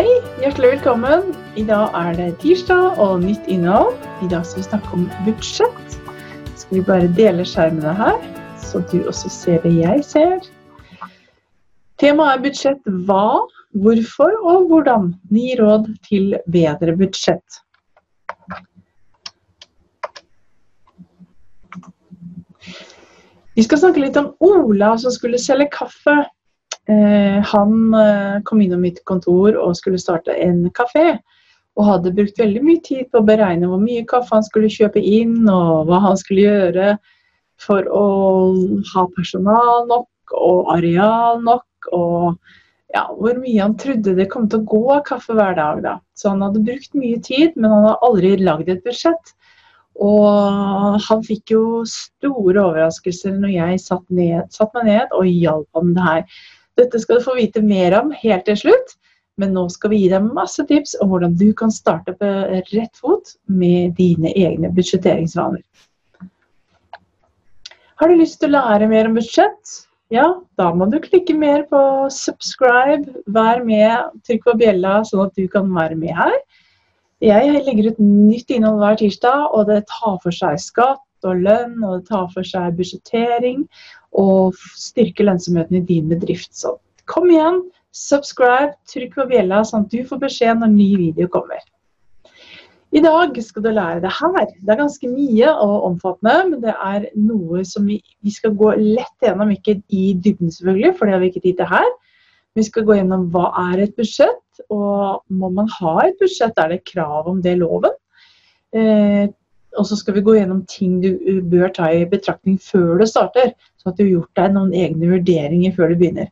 Hei, hjertelig velkommen. I dag er det tirsdag og nytt innhold. I dag skal vi snakke om budsjett. Skal vi bare dele skjermene her, så du også ser det jeg ser. Temaet er budsjett hva, hvorfor og hvordan. Ni råd til bedre budsjett. Vi skal snakke litt om Ola som skulle selge kaffe. Eh, han eh, kom innom mitt kontor og skulle starte en kafé. Og hadde brukt veldig mye tid på å beregne hvor mye kaffe han skulle kjøpe inn, og hva han skulle gjøre for å ha personal nok og areal nok. Og ja, hvor mye han trodde det kom til å gå av kaffe hver dag. Da. Så han hadde brukt mye tid, men han hadde aldri lagd et budsjett. Og han fikk jo store overraskelser når jeg satt, ned, satt meg ned og hjalp ham med det her. Dette skal du få vite mer om helt til slutt, men nå skal vi gi deg masse tips om hvordan du kan starte på rett fot med dine egne budsjetteringsvaner. Har du lyst til å lære mer om budsjett? Ja, da må du klikke mer på subscribe, vær med, trykk på bjella sånn at du kan være med her. Jeg legger ut nytt innhold hver tirsdag, og det tar for seg skatt og lønn, og det tar for seg budsjettering og styrke lønnsomheten i din bedrift. Så kom igjen, subscribe, trykk på bjella, sånn at du får beskjed når ny video kommer. I dag skal du lære det her. Det er ganske mye og omfattende, men det er noe som vi, vi skal gå lett gjennom, ikke i dybden selvfølgelig, for det har vi ikke tid til her. Vi skal gå gjennom hva er et budsjett, og må man ha et budsjett, er det krav om det i loven? Eh, og så skal vi gå gjennom ting du bør ta i betraktning før du starter, så at du har gjort deg noen egne vurderinger før du begynner.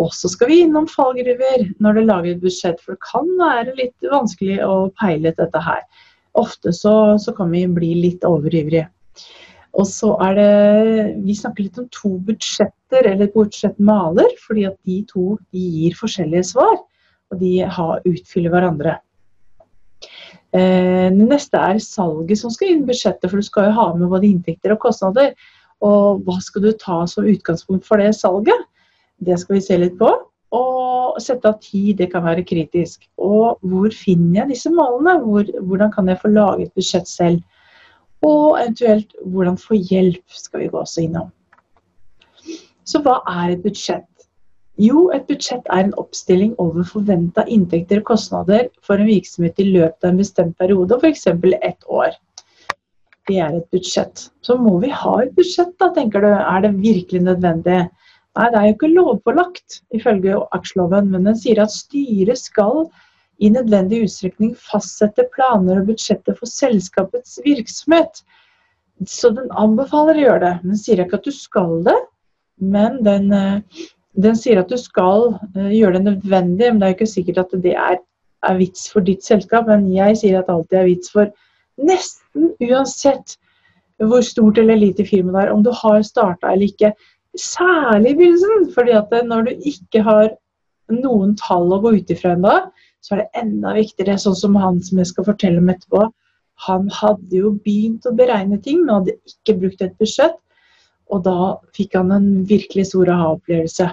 Og så skal vi innom fallgruver når du lager et budsjett, for det kan være litt vanskelig å peile dette her. Ofte så, så kan vi bli litt overivrige. Og så er det Vi snakker litt om to budsjetter, eller budsjettmaler, fordi at de to gir forskjellige svar. Og de har, utfyller hverandre. Eh, det neste er salget som skal inn i budsjettet, for du skal jo ha med både inntekter og kostnader. Og hva skal du ta som utgangspunkt for det salget? Det skal vi se litt på. Og sette av tid, det kan være kritisk. Og hvor finner jeg disse målene? Hvor, hvordan kan jeg få laget budsjett selv? Og eventuelt hvordan få hjelp, skal vi gå også innom. Så hva er et budsjett? Jo, et budsjett er en oppstilling over forventa inntekter og kostnader for en virksomhet i løpet av en bestemt periode, f.eks. ett år. Det er et budsjett. Så må vi ha et budsjett, da, tenker du. Er det virkelig nødvendig? Nei, det er jo ikke lovpålagt ifølge aksjeloven, men den sier at styret skal i nødvendig utstrekning fastsette planer og budsjetter for selskapets virksomhet. Så den anbefaler å gjøre det. Den sier ikke at du skal det, men den eh, den sier at du skal uh, gjøre det nødvendig, men det er jo ikke sikkert at det er, er, vits for ditt selskap. Men jeg sier at det alltid er vits for nesten uansett hvor stort eller lite firmaet er, om du har starta eller ikke. Særlig i begynnelsen, fordi at når du ikke har noen tall å gå ut ifra ennå, så er det enda viktigere, sånn som han som jeg skal fortelle om etterpå. Han hadde jo begynt å beregne ting, men hadde ikke brukt et budsjett. Og da fikk han en virkelig stor aha-opplevelse.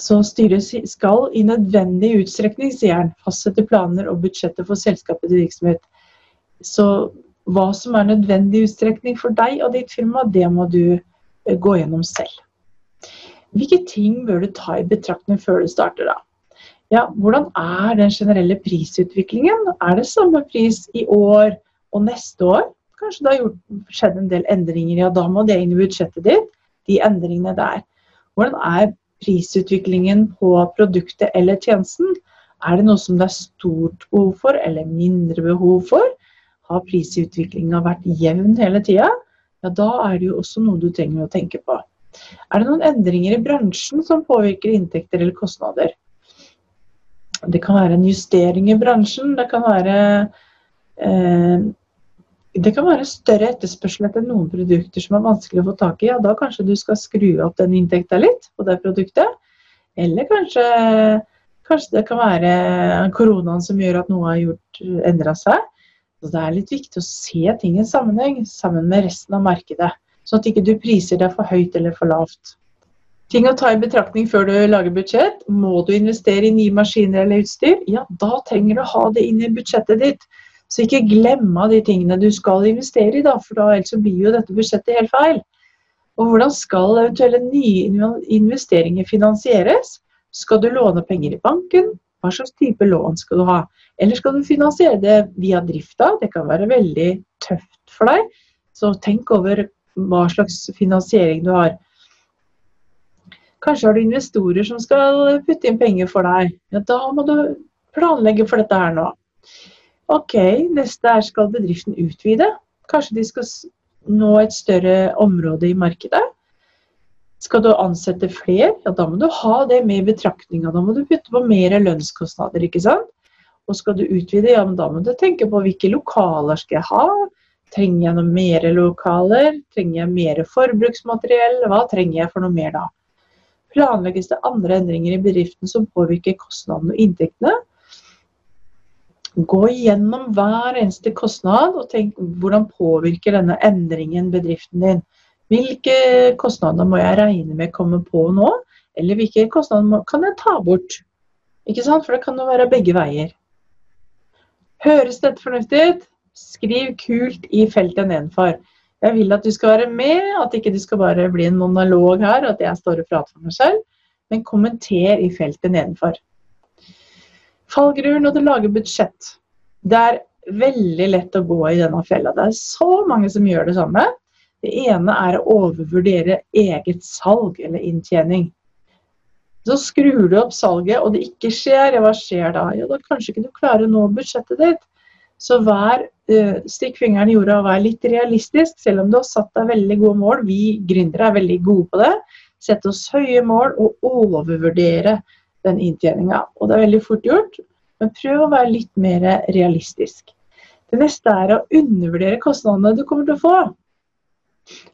Så styret skal i nødvendig utstrekning, sier han, fastsette planer og budsjetter for selskapets virksomhet. Så hva som er nødvendig utstrekning for deg og ditt firma, det må du eh, gå gjennom selv. Hvilke ting bør du ta i betraktning før du starter, da? Ja, hvordan er den generelle prisutviklingen? Er det samme pris i år og neste år? Kanskje det har gjort, skjedd en del endringer, ja da må det inn i budsjettet ditt. De endringene der. Hvordan er prisutviklingen på produktet eller tjenesten? Er det noe som det er stort behov for, eller mindre behov for? Har prisutviklinga vært jevn hele tida? Ja, da er det jo også noe du trenger å tenke på. Er det noen endringer i bransjen som påvirker inntekter eller kostnader? Det kan være en justering i bransjen. Det kan være eh, det kan være større etterspørsel etter noen produkter som er vanskelig å få tak i. Ja, da kanskje du skal skru opp den inntekta litt på det produktet. Eller kanskje, kanskje, det kan være koronaen som gjør at noe har gjort endra seg. Så det er litt viktig å se ting i sammenheng sammen med resten av markedet. Sånn at ikke du priser deg for høyt eller for lavt. Ting å ta i betraktning før du lager budsjett. Må du investere i nye maskiner eller utstyr? Ja, da trenger du å ha det inn i budsjettet ditt. Så ikke glem av de tingene du skal investere i, da, for da ellers blir jo dette budsjettet helt feil. Og hvordan skal eventuelle nye investeringer finansieres? Skal du låne penger i banken? Hva slags type lån skal du ha? Eller skal du finansiere det via drifta? Det kan være veldig tøft for deg. Så tenk over hva slags finansiering du har. Kanskje har du investorer som skal putte inn penger for deg. Ja, da må du planlegge for dette her nå. Ok, neste er skal bedriften utvide. Kanskje de skal nå et større område i markedet. Skal du ansette flere, ja da må du ha det med i betraktninga. Da må du putte på mer lønnskostnader, ikke sant. Og skal du utvide, ja men da må du tenke på hvilke lokaler skal jeg ha. Trenger jeg noe mer lokaler? Trenger jeg mer forbruksmateriell? Hva trenger jeg for noe mer da? Planlegges det andre endringer i bedriften som påvirker kostnadene og inntektene? Gå igjennom hver eneste kostnad og tenk hvordan påvirker denne endringen bedriften din. Hvilke kostnader må jeg regne med komme på nå, eller hvilke kostnader kan jeg ta bort? Ikke sant? For det kan jo være begge veier. Høres dette fornuftig ut? Skriv kult i feltet nedenfor. Jeg vil at du skal være med, at ikke du skal bare bli en monolog her, at jeg står og prater for meg selv. Men kommenter i feltet nedenfor. Fallgruver når du lager budsjett. Det er veldig lett å gå i denne fella. Det er så mange som gjør det samme. Det ene er å overvurdere eget salg eller inntjening. Så skrur du opp salget, og det ikke skjer. Hva skjer da? Jo, da kanskje ikke du klarer å nå budsjettet ditt. Så vær uh, stikk fingeren i jorda og vær litt realistisk, selv om du har satt deg veldig gode mål. Vi gründere er veldig gode på det. Sette oss høye mål og overvurdere den inntjeninga. Og det er veldig fort gjort, men prøv å være litt mer realistisk. Det neste er å undervurdere kostnadene du kommer til å få.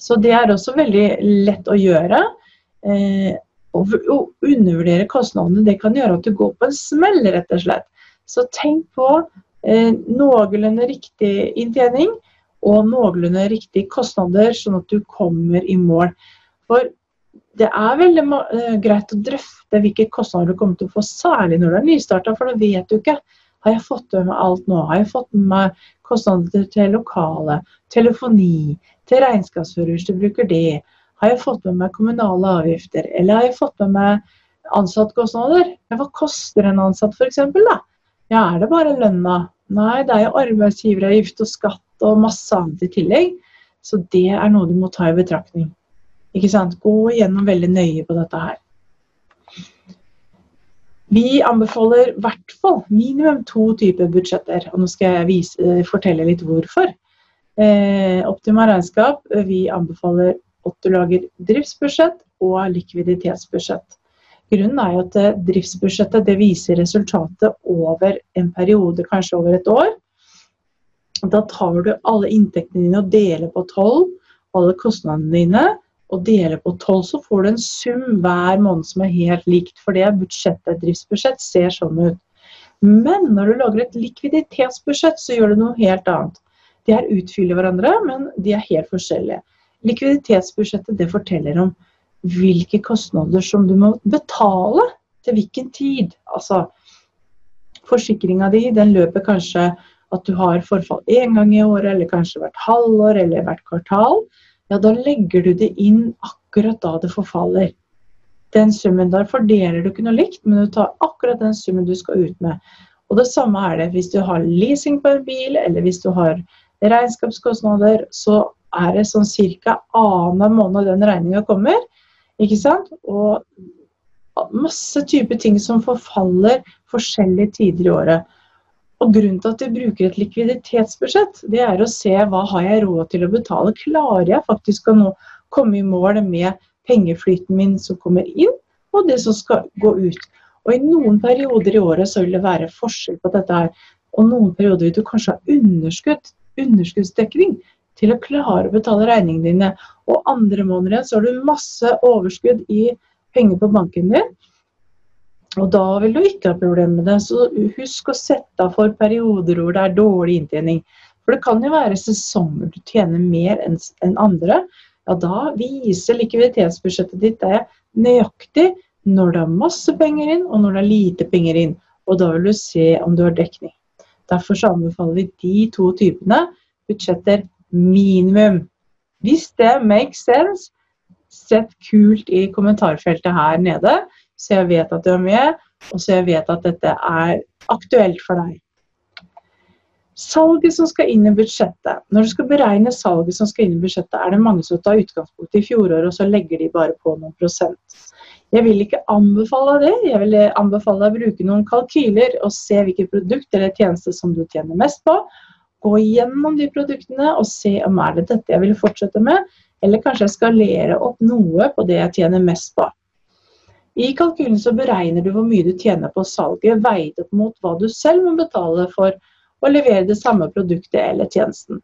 Så det er også veldig lett å gjøre. Eh, å undervurdere kostnadene det kan gjøre at du går på en smell, rett og slett. Så tenk på Eh, noenlunde riktig inntjening og noenlunde riktige kostnader, sånn at du kommer i mål. For det er veldig eh, greit å drøfte hvilke kostnader du kommer til å få, særlig når du er nystarta, for da vet du ikke. Har jeg fått med meg alt nå? Har jeg fått med meg kostnader til lokale, telefoni, til regnskapsfører du bruker det? Har jeg fått med meg kommunale avgifter? Eller har jeg fått med meg ansattkostnader? Hva koster en ansatt f.eks.? Ja, er det bare lønna? Nei, det er jo arbeidsgiveravgift og skatt og masse annet i tillegg. Så det er noe du må ta i betraktning. Ikke sant? Gå igjennom veldig nøye på dette her. Vi anbefaler i hvert fall minimum to typer budsjetter. Og nå skal jeg vise, fortelle litt hvorfor. Eh, Optima regnskap, vi anbefaler du lager driftsbudsjett og likviditetsbudsjett. Grunnen er jo at eh, driftsbudsjettet det viser resultatet over en periode, kanskje over et år. Da tar du alle inntektene dine og deler på tolv, alle kostnadene dine, og deler på tolv, så får du en sum hver måned som er helt likt. For det er budsjettet. Driftsbudsjett ser sånn ut. Men når du lager et likviditetsbudsjett, så gjør du noe helt annet. De her utfyller hverandre, men de er helt forskjellige. Likviditetsbudsjettet det forteller om hvilke kostnader som du må betale til hvilken tid. Altså, forsikringa di den løper kanskje at du har forfall én gang i året, eller kanskje hvert halvår eller hvert kvartal. Ja, da legger du det inn akkurat da det forfaller. Den summen der fordeler du ikke noe likt, men du tar akkurat den summen du skal ut med. Og det samme er det hvis du har leasing på en bil, eller hvis du har regnskapskostnader, så er det sånn ca. annenhver måned den regninga kommer. Ikke sant? Og masse typer ting som forfaller forskjellige tider i året. Og Grunnen til at vi bruker et likviditetsbudsjett, det er å se hva har jeg råd til å betale. Klarer jeg faktisk å nå, komme i mål med pengeflyten min som kommer inn, og det som skal gå ut. Og I noen perioder i året så vil det være forskjell på dette her. Og noen perioder vil du kanskje ha underskudd, underskuddsdekning til å klare å betale regningene dine. Og andre måneder så har du masse overskudd i penger på banken din. Og da vil du ikke ha problemer med det. Så husk å sette av for perioder hvor det er dårlig inntjening. For det kan jo være sesonger du tjener mer enn andre. Ja, da viser likviditetsbudsjettet ditt det nøyaktig når det er masse penger inn, og når det er lite penger inn. Og da vil du se om du har dekning. Derfor anbefaler vi de to typene budsjetter minimum. Hvis det makes sense, sett kult i kommentarfeltet her nede, så jeg vet at du er med, og så jeg vet at dette er aktuelt for deg. Salget som skal inn i budsjettet. Når du skal beregne salget som skal inn i budsjettet, er det mange som tar utgangspunkt i fjoråret, og så legger de bare på noen prosent. Jeg vil ikke anbefale det. Jeg vil anbefale deg å bruke noen kalkyler og se hvilket produkt eller tjeneste som du tjener mest på. Gå gjennom de produktene og se om er det dette jeg vil fortsette med, eller kanskje jeg skalere opp noe på det jeg tjener mest på. I kalkylen så beregner du hvor mye du tjener på salget, veid opp mot hva du selv må betale for å levere det samme produktet eller tjenesten.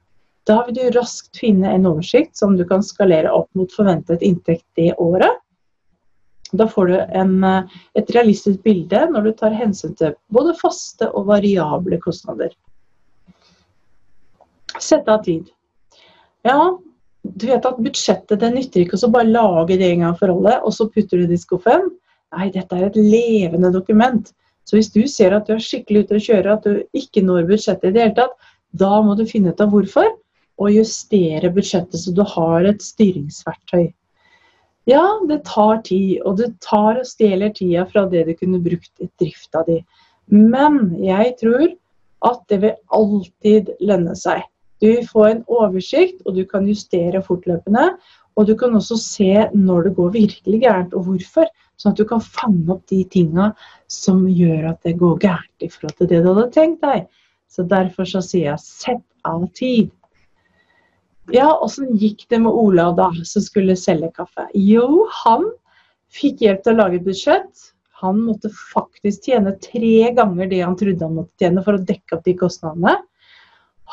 Da vil du raskt finne en oversikt som du kan skalere opp mot forventet inntekt det året. Da får du en, eh, et realistisk bilde når du tar hensyn til både faste og variable kostnader. Sette av tid. Ja, du vet at budsjettet det nytter ikke å bare lage det en gang for og så putter du det i skuffen. Nei, dette er et levende dokument. Så hvis du ser at du er skikkelig ute å kjøre, at du ikke når budsjettet i det hele tatt, da må du finne ut av hvorfor, og justere budsjettet så du har et styringsverktøy. Ja, det tar tid, og det tar og stjeler tida fra det du kunne brukt i drifta di. Men jeg tror at det vil alltid lønne seg. Du får en oversikt, og du kan justere fortløpende. Og du kan også se når det går virkelig gærent, og hvorfor. Sånn at du kan fange opp de tinga som gjør at det går gærent i forhold til det du hadde tenkt deg. Så derfor så sier jeg sett av tid. Ja, åssen gikk det med Olav da, som skulle selge kaffe? Jo, han fikk hjelp til å lage et budsjett. Han måtte faktisk tjene tre ganger det han trodde han måtte tjene for å dekke opp de kostnadene.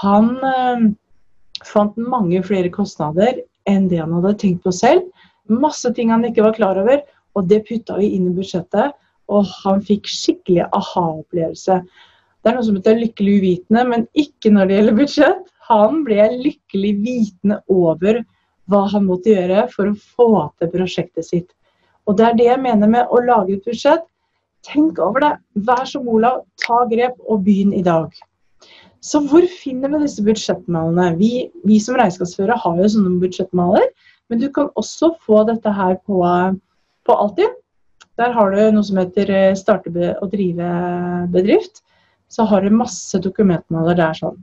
Han eh, fant mange flere kostnader enn det han hadde tenkt på selv. Masse ting han ikke var klar over, og det putta vi inn i budsjettet, og han fikk skikkelig aha-opplevelse. Det er noe som heter lykkelig uvitende, men ikke når det gjelder budsjett. Han ble lykkelig vitende over hva han måtte gjøre for å få til prosjektet sitt. Og det er det jeg mener med å lage et budsjett. Tenk over det. Vær som Olav, ta grep og begynn i dag. Så hvor finner vi disse budsjettmalene? Vi, vi som regnskapsførere har jo sånne budsjettmaler, men du kan også få dette her på på Altinn. Der har du noe som heter eh, starte og drive bedrift. Så har du masse dokumentmaler der sånn.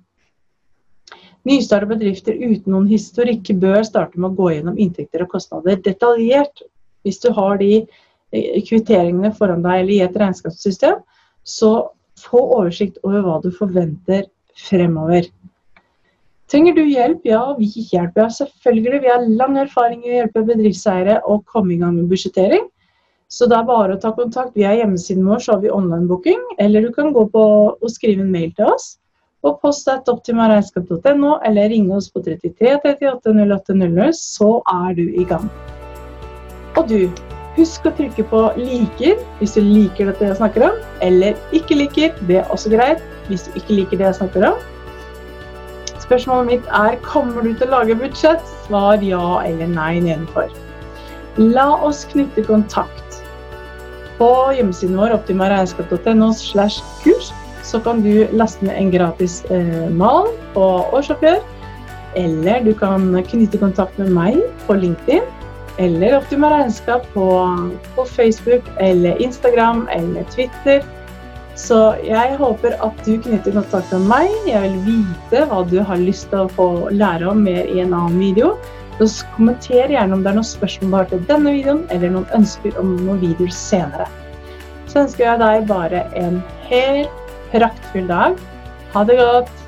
Nystarta bedrifter uten noen historikk bør starte med å gå gjennom inntekter og kostnader detaljert. Hvis du har de eh, kvitteringene foran deg eller i et regnskapssystem, så få oversikt over hva du forventer fremover. Trenger du hjelp? Ja, vi hjelper deg selvfølgelig. Vi har lang erfaring i å hjelpe bedriftseiere å komme i gang med budsjettering. Så det er bare å ta kontakt. Via hjemmesiden vår så har vi online-booking. Eller du kan gå på og skrive en mail til oss på post.optimaregnskap.no, eller ringe oss på 33 38 08 00, så er du i gang. Og du, husk å trykke på 'liker' hvis du liker dette jeg snakker om, eller 'ikke liker'. Det er også greit hvis du ikke liker det jeg snakker om. Spørsmålet mitt er kommer du til å lage budsjett? Svar ja eller nei nedenfor. La oss knytte kontakt. På hjemmesiden vår optimaregnskap.no slash kurs så kan du laste ned en gratis eh, mal på årsoppgjør. Eller du kan knytte kontakt med meg på LinkedIn. Eller Optima Regnskap på, på Facebook eller Instagram eller Twitter. Så jeg håper at du knytter kontakt med meg. Jeg vil vite hva du har lyst til å få lære om mer i en annen video. Så kommenter gjerne om det er noen spørsmål du har til denne videoen, eller noen ønsker om noen videoer senere. Så ønsker jeg deg bare en helt praktfull dag. Ha det godt.